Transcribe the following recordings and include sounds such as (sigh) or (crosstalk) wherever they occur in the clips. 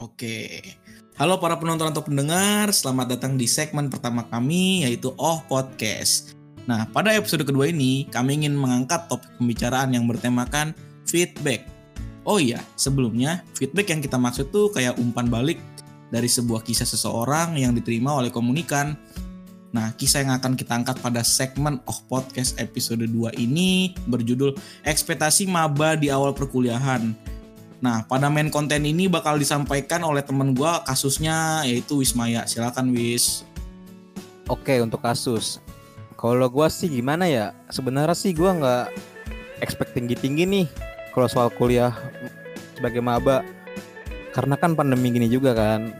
Oke. Halo para penonton atau pendengar, selamat datang di segmen pertama kami yaitu Oh Podcast. Nah, pada episode kedua ini kami ingin mengangkat topik pembicaraan yang bertemakan feedback. Oh iya, sebelumnya feedback yang kita maksud tuh kayak umpan balik dari sebuah kisah seseorang yang diterima oleh komunikan. Nah, kisah yang akan kita angkat pada segmen Oh Podcast episode 2 ini berjudul Ekspektasi Maba di Awal Perkuliahan. Nah, pada main konten ini bakal disampaikan oleh temen gue kasusnya yaitu Wismaya. Silakan Wis. Oke, untuk kasus. Kalau gue sih gimana ya? Sebenarnya sih gue nggak expect tinggi-tinggi nih kalau soal kuliah sebagai maba. Karena kan pandemi gini juga kan.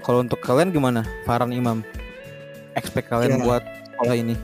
Kalau untuk kalian gimana? Farhan Imam. Expect kalian ya. buat sekolah ini?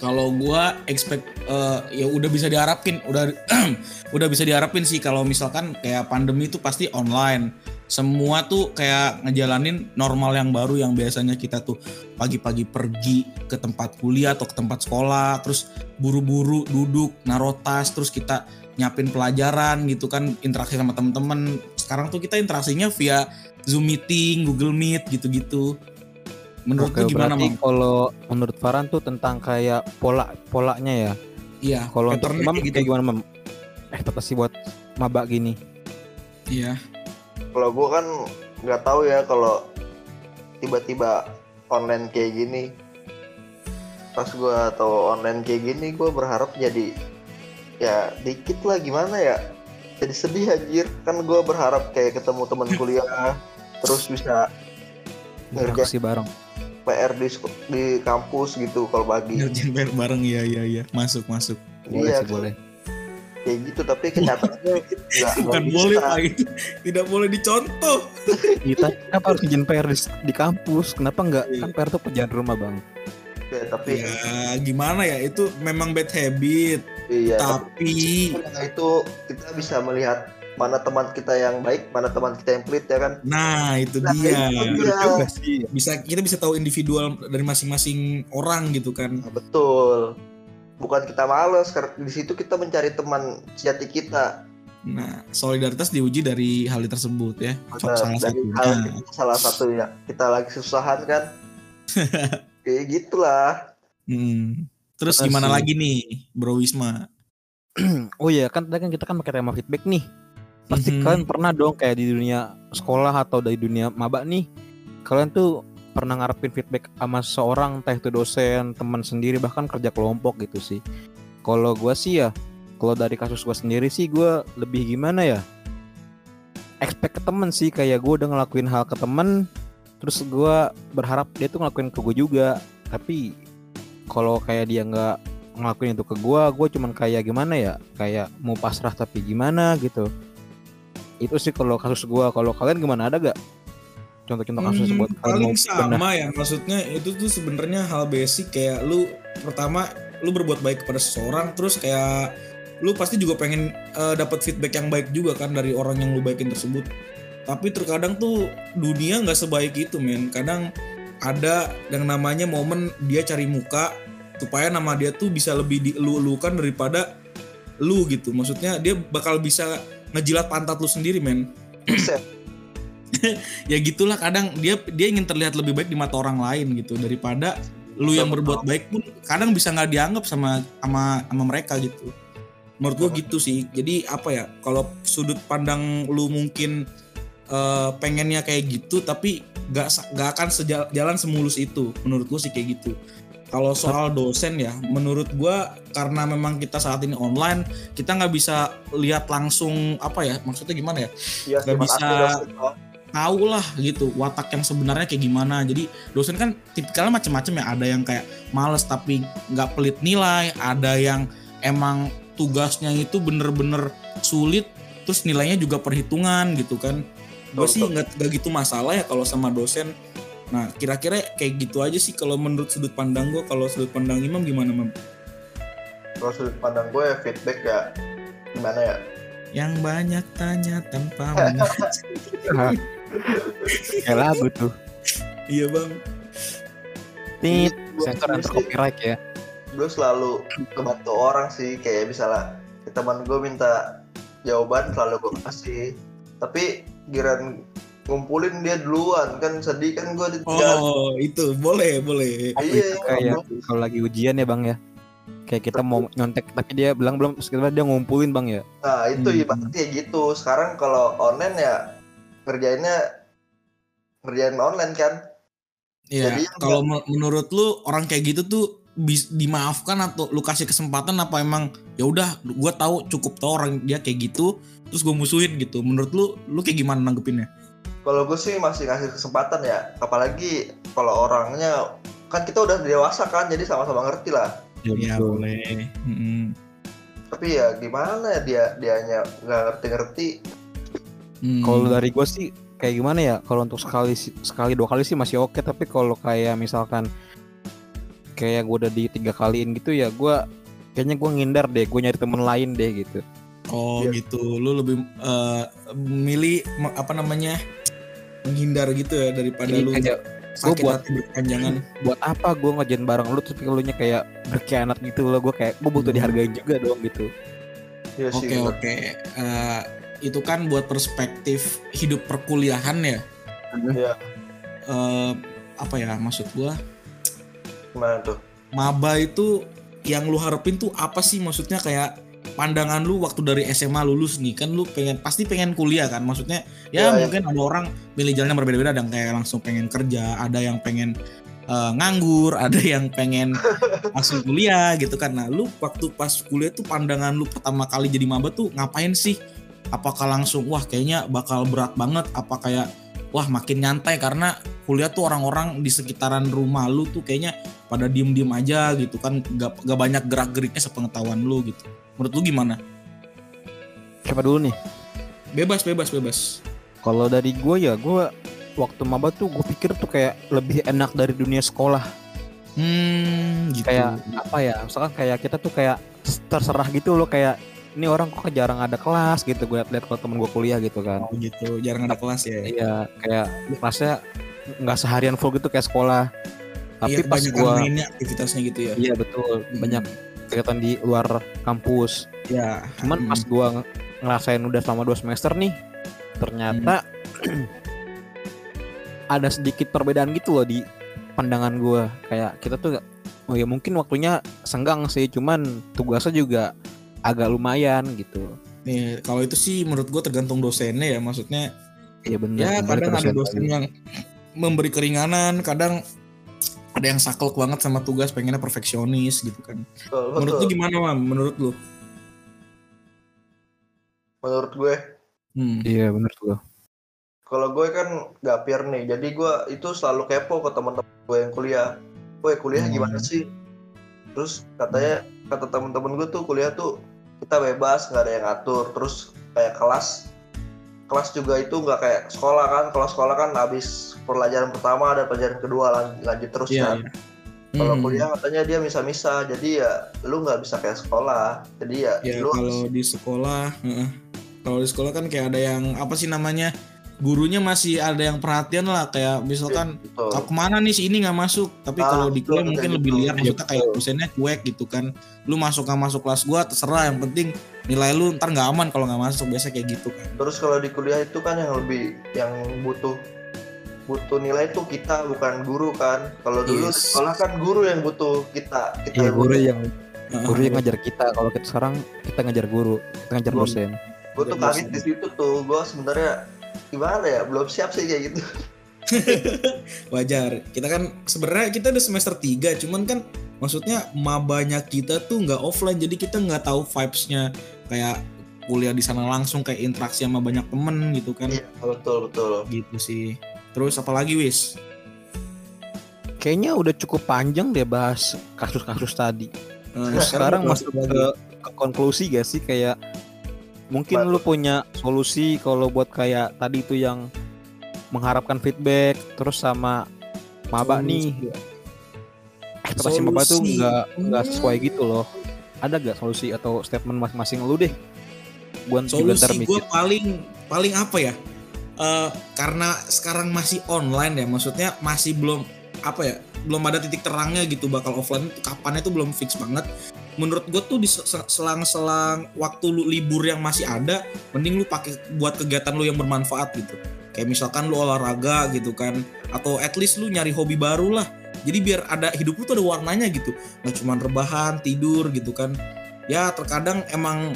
Kalau gua expect uh, ya udah bisa diharapin, udah (clears throat) udah bisa diharapin sih kalau misalkan kayak pandemi itu pasti online. Semua tuh kayak ngejalanin normal yang baru yang biasanya kita tuh pagi-pagi pergi ke tempat kuliah atau ke tempat sekolah, terus buru-buru duduk narotas, terus kita nyapin pelajaran gitu kan interaksi sama temen-temen. Sekarang tuh kita interaksinya via Zoom meeting, Google Meet gitu-gitu. Menurut Oke, gimana, Mam? Kalau menurut Farhan tuh tentang kayak pola polanya ya. Iya. Kalau untuk Mam gitu. kayak gimana, Mam? Ekspektasi buat maba gini. Iya. Kalau gua kan nggak tahu ya kalau tiba-tiba online kayak gini. Pas gua tahu online kayak gini, gua berharap jadi ya dikit lah gimana ya. Jadi sedih anjir. Kan gua berharap kayak ketemu teman kuliah (laughs) terus bisa ngerjain bareng PR di di kampus gitu kalau pagi. Ngerjain PR bareng ya ya ya masuk masuk. Boleh iya, sih boleh. Kayak gitu tapi kenyataannya (laughs) nggak bukan boleh pak itu tidak boleh dicontoh. (laughs) Kita kenapa harus ngerjain PR di, di kampus? Kenapa enggak? Iya. Kan PR tuh kerjaan rumah bang. Ya, tapi ya gimana ya itu memang bad habit. Iya. Tapi, tapi itu kita bisa melihat mana teman kita yang baik, mana teman kita yang pelit ya kan. Nah, itu nah, dia. Itu dia. Bisa kita bisa tahu individual dari masing-masing orang gitu kan. Nah, betul. Bukan kita males karena di situ kita mencari teman sejati kita. Nah, solidaritas diuji dari hal tersebut ya. Benar, salah dari satunya. hal salah satunya. Kita lagi susahan kan. (laughs) Kayak gitulah. Hmm. Terus Terima gimana lagi nih, Bro Wisma? (clears throat) oh iya, kan tadi kan kita kan pakai tema feedback nih pasti mm-hmm. kalian pernah dong kayak di dunia sekolah atau dari dunia maba nih kalian tuh pernah ngarepin feedback sama seorang entah itu dosen teman sendiri bahkan kerja kelompok gitu sih. Kalau gue sih ya kalau dari kasus gue sendiri sih gue lebih gimana ya? Expect ke temen sih kayak gue udah ngelakuin hal ke temen terus gue berharap dia tuh ngelakuin ke gue juga. Tapi kalau kayak dia nggak ngelakuin itu ke gue gue cuman kayak gimana ya? Kayak mau pasrah tapi gimana gitu itu sih kalau kasus gua. Kalau kalian gimana? Ada gak contoh-contoh kasus hmm, buat paling sama benar. ya. Maksudnya itu tuh sebenarnya hal basic kayak lu pertama lu berbuat baik kepada seseorang terus kayak lu pasti juga pengen uh, dapat feedback yang baik juga kan dari orang yang lu baikin tersebut. Tapi terkadang tuh dunia nggak sebaik itu men. Kadang ada yang namanya momen dia cari muka supaya nama dia tuh bisa lebih dielu-elukan daripada lu gitu. Maksudnya dia bakal bisa ngejilat pantat lu sendiri men. (clears throat) Ya gitulah kadang dia dia ingin terlihat lebih baik di mata orang lain gitu. Daripada lu yang berbuat baik pun kadang bisa nggak dianggap sama sama sama mereka gitu. Menurut gua gitu sih. Jadi apa ya kalau sudut pandang lu mungkin uh, pengennya kayak gitu tapi gak gak akan sejalan semulus itu. Menurut gua sih kayak gitu kalau soal dosen ya, menurut gue karena memang kita saat ini online, kita nggak bisa lihat langsung apa ya, maksudnya gimana ya? Iya, nggak bisa tahu lah gitu watak yang sebenarnya kayak gimana. Jadi dosen kan tipikalnya macam-macam ya. Ada yang kayak males tapi nggak pelit nilai, ada yang emang tugasnya itu bener-bener sulit, terus nilainya juga perhitungan gitu kan. Gue sih nggak gitu masalah ya kalau sama dosen Nah, kira-kira kayak gitu aja sih kalau menurut sudut pandang gue. Kalau sudut pandang Imam gimana, Mam? Kalau sudut pandang gue ya feedback ya gimana ya? Yang banyak tanya tanpa Kayak lagu tuh. Iya, Bang. Tit, sensor antar copyright ya. Gue selalu kebantu orang sih, kayak misalnya teman gue minta jawaban selalu gue kasih. Tapi giran ngumpulin dia duluan kan sedih kan gue ditinggal Oh, itu boleh, boleh. iya kayak kalau lagi ujian ya bang ya kayak kita mau nyontek tapi dia bilang belum sekitar dia ngumpulin bang ya nah itu Hmm. ibaratnya kayak gitu sekarang kalau online ya ngerjainnya ngerjain online kan Iya. Jadi, Kalau me- menurut lu orang kayak gitu tuh bis, dimaafkan atau lu kasih kesempatan apa emang ya udah gua tahu cukup tahu orang dia kayak gitu terus gue musuhin gitu. Menurut lu lu kayak gimana nanggepinnya? Kalau gue sih masih kasih kesempatan ya apalagi kalau orangnya kan kita udah dewasa kan jadi sama-sama ngerti lah Ya boleh. Mm-mm. tapi ya gimana ya dia dianya nggak ngerti-ngerti Hmm. kalau dari gue sih kayak gimana ya kalau untuk sekali sekali dua kali sih masih oke tapi kalau kayak misalkan kayak gue udah di tiga kaliin gitu ya gue kayaknya gue ngindar deh gue nyari temen lain deh gitu Oh Iya. gitu. Lu lebih eh, milih apa namanya? Menghindar gitu ya daripada Jadi lu kayak sakit buat- hati berkepanjangan. buat apa gue ngejain bareng lu tapi lu nya kayak berkhianat gitu loh gue kayak gue butuh Hmm. dihargain juga dong gitu ya sih Oke oke. Eh, itu kan buat perspektif hidup perkuliahan ya. Iya. Eh, apa ya maksud gua? gimana tuh Maba itu yang lu harapin tuh apa sih maksudnya kayak pandangan lu waktu dari SMA lulus nih kan lu pengen pasti pengen kuliah kan? Maksudnya ya, Ya, ya. mungkin ada orang pilih jalan yang berbeda-beda ada yang kayak langsung pengen kerja ada yang pengen eh, nganggur (laughs) ada yang pengen langsung kuliah gitu kan. Nah lu waktu pas kuliah tuh pandangan lu pertama kali jadi maba tuh ngapain sih? Apakah langsung wah kayaknya bakal berat banget apa kayak wah makin nyantai karena kuliah tuh orang-orang di sekitaran rumah lu tuh kayaknya pada diem-diem aja gitu kan. Gak, gak banyak gerak-geriknya sepengetahuan lu gitu. Menurut lu gimana? Siapa dulu nih? Bebas bebas bebas. Kalau dari gue ya gue waktu maba tuh gue pikir tuh kayak lebih enak dari dunia sekolah. Hmm gitu. Kayak apa ya? Misalkan kayak kita tuh kayak terserah gitu loh kayak ini orang kok jarang ada kelas gitu. Gue liat kalau temen gue kuliah gitu kan. Oh gitu. Jarang ada kelas ya? Iya kayak kelasnya nggak seharian full gitu kayak sekolah. Tapi iya, pas gue mainnya aktivitasnya gitu ya? Iya betul. Hmm. banyak kegiatan di luar kampus. Ya cuman hmm. pas gue ngerasain udah selama dua semester nih ternyata (clears throat) ada sedikit perbedaan gitu loh di pandangan gue kayak kita tuh oh ya mungkin waktunya senggang sih cuman tugasnya juga agak lumayan gitu. Nih, kalau itu sih menurut gue tergantung dosennya ya maksudnya iya bener ya kadang ada dosen yang memberi keringanan kadang ada yang saklek banget sama tugas pengennya perfeksionis gitu kan. Betul, menurut lu betul. gimana mam menurut lu? Menurut gue. Hmm. iya bener tuh. Kalau gue kan gapir nih jadi gue itu selalu kepo ke teman-teman gue yang kuliah. Gue kuliah Hmm. gimana sih? Terus katanya kata teman-teman gue tuh kuliah tuh kita bebas nggak ada yang ngatur terus kayak kelas kelas juga itu nggak kayak sekolah kan kalau sekolah kan habis pelajaran pertama ada pelajaran kedua lanjut, lanjut terus Iya, kan iya. kalau Hmm. kuliah katanya dia bisa-bisa jadi ya lu nggak bisa kayak sekolah jadi ya, ya lu kalau di sekolah heeh. kalau di sekolah kan kayak ada yang apa sih namanya gurunya masih ada yang perhatian lah kayak misalkan gitu. "Kau ke mana nih si ini nggak masuk tapi Ah, kalau di kuliah mungkin lebih gitu. liar maksudnya kayak dosennya cuek gitu kan lu masuk nggak masuk kelas gua terserah yang penting nilai lu ntar nggak aman kalau nggak masuk biasa kayak gitu kan Terus kalau di kuliah itu kan yang lebih yang butuh butuh nilai itu kita bukan guru kan. Kalau dulu Yes. sekolah kan guru yang butuh kita. Kita iya guru yang guru yang ngajar kita kalau kita sekarang kita ngajar guru kita ngajar dosen gue tuh kaget di situ tuh. Gue sebenarnya gimana ya? Belum siap sih kayak gitu. (laughs) wajar. Kita kan sebenarnya kita udah semester 3 cuman kan maksudnya mabanya kita tuh nggak offline jadi kita nggak tahu vibesnya. Kayak kuliah di sana langsung kayak interaksi sama banyak temen gitu kan. Iya betul betul. gitu sih. Terus apalagi wis? Kayaknya udah cukup panjang deh bahas kasus-kasus tadi. Eh, sekarang masuk ke, ke konklusi gak sih? Kayak mungkin lu punya solusi kalau buat kayak tadi itu yang mengharapkan feedback terus sama maba nih. ekspektasi maba tuh nggak nggak sesuai gitu loh. Ada gak solusi atau statement masing-masing lu deh? Gua solusi gue paling paling apa ya? Eh, karena sekarang masih online ya maksudnya masih belum apa ya belum ada titik terangnya gitu bakal offline. Itu kapannya itu belum fix banget. Menurut gue tuh di se- se- selang-selang waktu lu libur yang masih ada mending lu pakai buat kegiatan lu yang bermanfaat gitu. Kayak misalkan lu olahraga gitu kan atau at least lu nyari hobi baru lah. Jadi biar ada hidup lu tuh ada warnanya gitu. Nggak cuma rebahan tidur gitu kan. Ya terkadang emang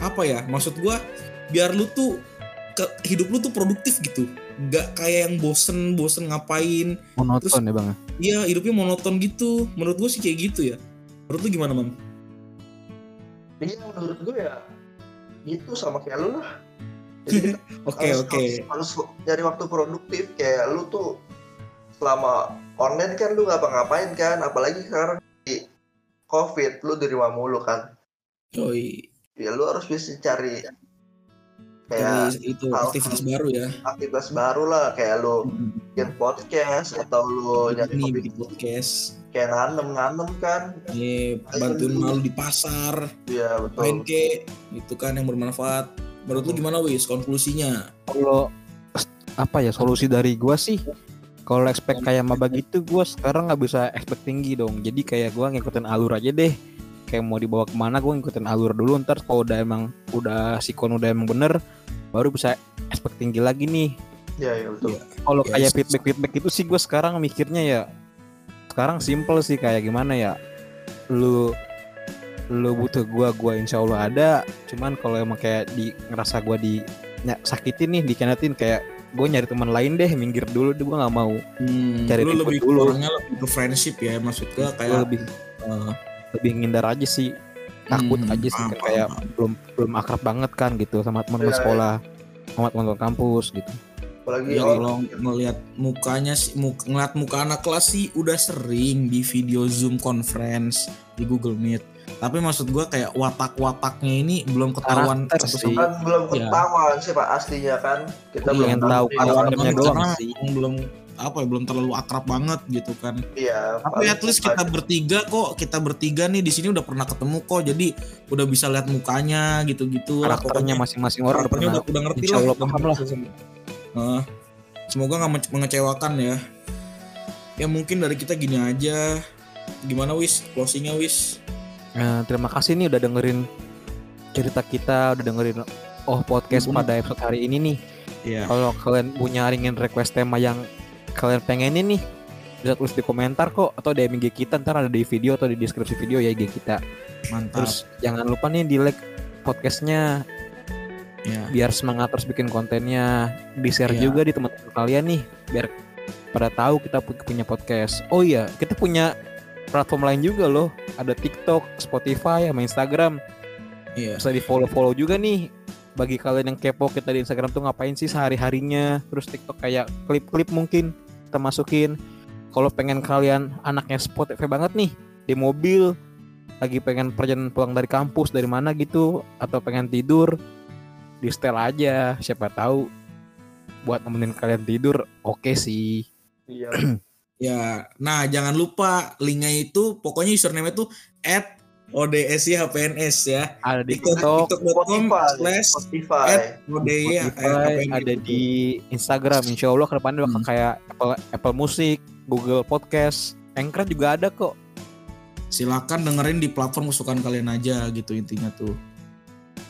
apa ya maksud gua biar lu tuh ke, hidup lu tuh produktif gitu nggak kayak yang bosen bosen ngapain. Monoton ya bang Iya hidupnya monoton gitu. Menurut gue sih kayak gitu ya. Menurut lu gimana mam? Iya menurut gue ya gitu sama kayak lu lah. (laughs) Oke harus, oke. harus, harus nyari waktu produktif. Kayak lu tuh selama online kan lu ngapa-ngapain kan? Apalagi sekarang di covid lu di rumah mulu kan? Yoi. Ya lu harus bisa cari Kayak itu hal- aktivitas baru ya. aktivitas baru lah kayak lu bikin podcast atau lu nyari bikin podcast. kayak nanem nanem kan. Iya, bantuin malu di pasar ya main betul ke itu kan yang bermanfaat. Menurut lu gimana wis konklusinya? Kalau apa ya solusi dari gua sih kalau expect kayak maba gitu gua sekarang nggak bisa expect tinggi dong. Jadi kayak gua ngikutin alur aja deh kayak mau dibawa ke mana gua ngikutin alur dulu ntar kalau udah emang udah sikon udah emang bener baru bisa expect tinggi lagi nih ya ya betul Iya. kalau Yes. kayak feedback feedback itu sih gue sekarang mikirnya ya sekarang simple sih kayak gimana ya lu lu butuh gua gua insya Allah ada cuman kalau emang kayak di ngerasa gua di ny- sakitin nih dikenatin kayak gue nyari teman lain deh minggir dulu deh gue nggak mau hmm, Cari lu lebih dulu. orangnya lebih ke friendship ya maksud gue Gua kayak lebih eh, lebih ngindar aja sih takut hmm, aja sih kan kayak belum belum akrab banget kan gitu sama teman-teman Iya, iya. sekolah sama teman-teman kampus gitu apalagi Ya kalau ngelihat mukanya sih, muk, ngeliat muka anak kelas sih udah sering di video Zoom conference di Google Meet. Tapi maksud gua kayak watak-wataknya ini belum ketahuan Karakter sih. kan belum Ya. ketahuan sih pak aslinya kan kita Iya, belum tahu karakternya doang sih. belum apa ya belum terlalu akrab banget gitu kan. iya Tapi at least kita bertiga kok kita bertiga nih di sini udah pernah ketemu kok jadi udah bisa lihat mukanya gitu-gitu. karakternya masing-masing orang udah udah, udah ngerti insya lah. Allah paham lah. Nah, semoga nggak menge- mengecewakan ya. Ya mungkin dari kita gini aja. Gimana wis closingnya wis? Nah, terima kasih nih udah dengerin cerita kita, udah dengerin oh podcast Mhm. pada episode hari ini nih. Iya. Kalau kalian punya ingin request tema yang kalian pengenin nih, bisa tulis di komentar kok atau DM IG kita ntar ada di video atau di deskripsi video ya IG kita. Mantap. Terus jangan lupa nih di like podcastnya ya. biar semangat terus bikin kontennya, di share Iya. juga di teman-teman kalian nih biar pada tahu kita pu- punya podcast. Oh iya, kita punya platform lain juga loh. Ada TikTok, Spotify, sama Instagram. Iya. bisa di follow follow juga nih bagi kalian yang kepo kita di Instagram tuh ngapain sih sehari harinya terus TikTok kayak klip-klip mungkin kita masukin. Kalau pengen kalian anaknya Spotify banget nih di mobil lagi pengen perjalanan pulang dari kampus dari mana gitu atau pengen tidur di setel aja siapa tahu. Buat nemenin kalian tidur oke sih. Iya. (clears throat) Ya. Nah, jangan lupa linknya itu pokoknya username itu at ODSYHPNS ya. ada di TikTok, TikTok tiktok.com Spotify slash Spotify ODY Spotify, ada di Instagram Insya Allah ke depannya bakal Hmm. kayak Apple, Apple Music, Google Podcast, Anchor juga ada kok. silakan dengerin di platform kesukaan kalian aja gitu intinya tuh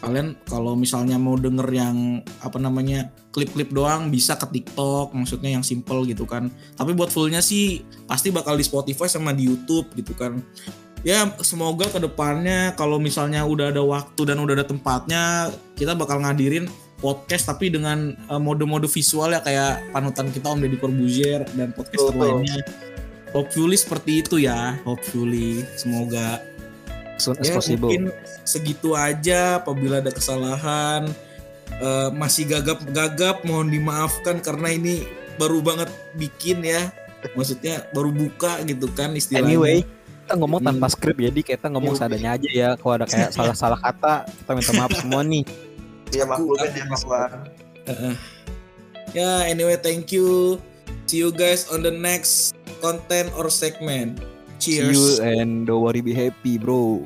kalian kalau misalnya mau denger yang apa namanya klip-klip doang bisa ke TikTok maksudnya yang simple gitu kan tapi buat fullnya sih pasti bakal di Spotify sama di YouTube gitu kan ya semoga ke depannya kalau misalnya udah ada waktu dan udah ada tempatnya kita bakal ngadirin podcast tapi dengan eh, mode-mode visual ya kayak panutan kita Om Deddy Corbuzier dan podcast Betul. lainnya. Hopefully seperti itu ya. Hopefully semoga. Soon as ya possible. mungkin segitu aja apabila ada kesalahan. Eh, masih gagap-gagap mohon dimaafkan karena ini baru banget bikin ya. Maksudnya baru buka gitu kan istilahnya. Anyway, kita ngomong Hmm. tanpa skrip jadi kita ngomong Iya, seadanya aja ya. Kalau ada kayak (laughs) salah-salah kata, kita minta maaf semua nih. iya maklumin ya maklumin Heeh. ya anyway thank you see you guys on the next content or segment See cheers you and don't worry be happy, bro.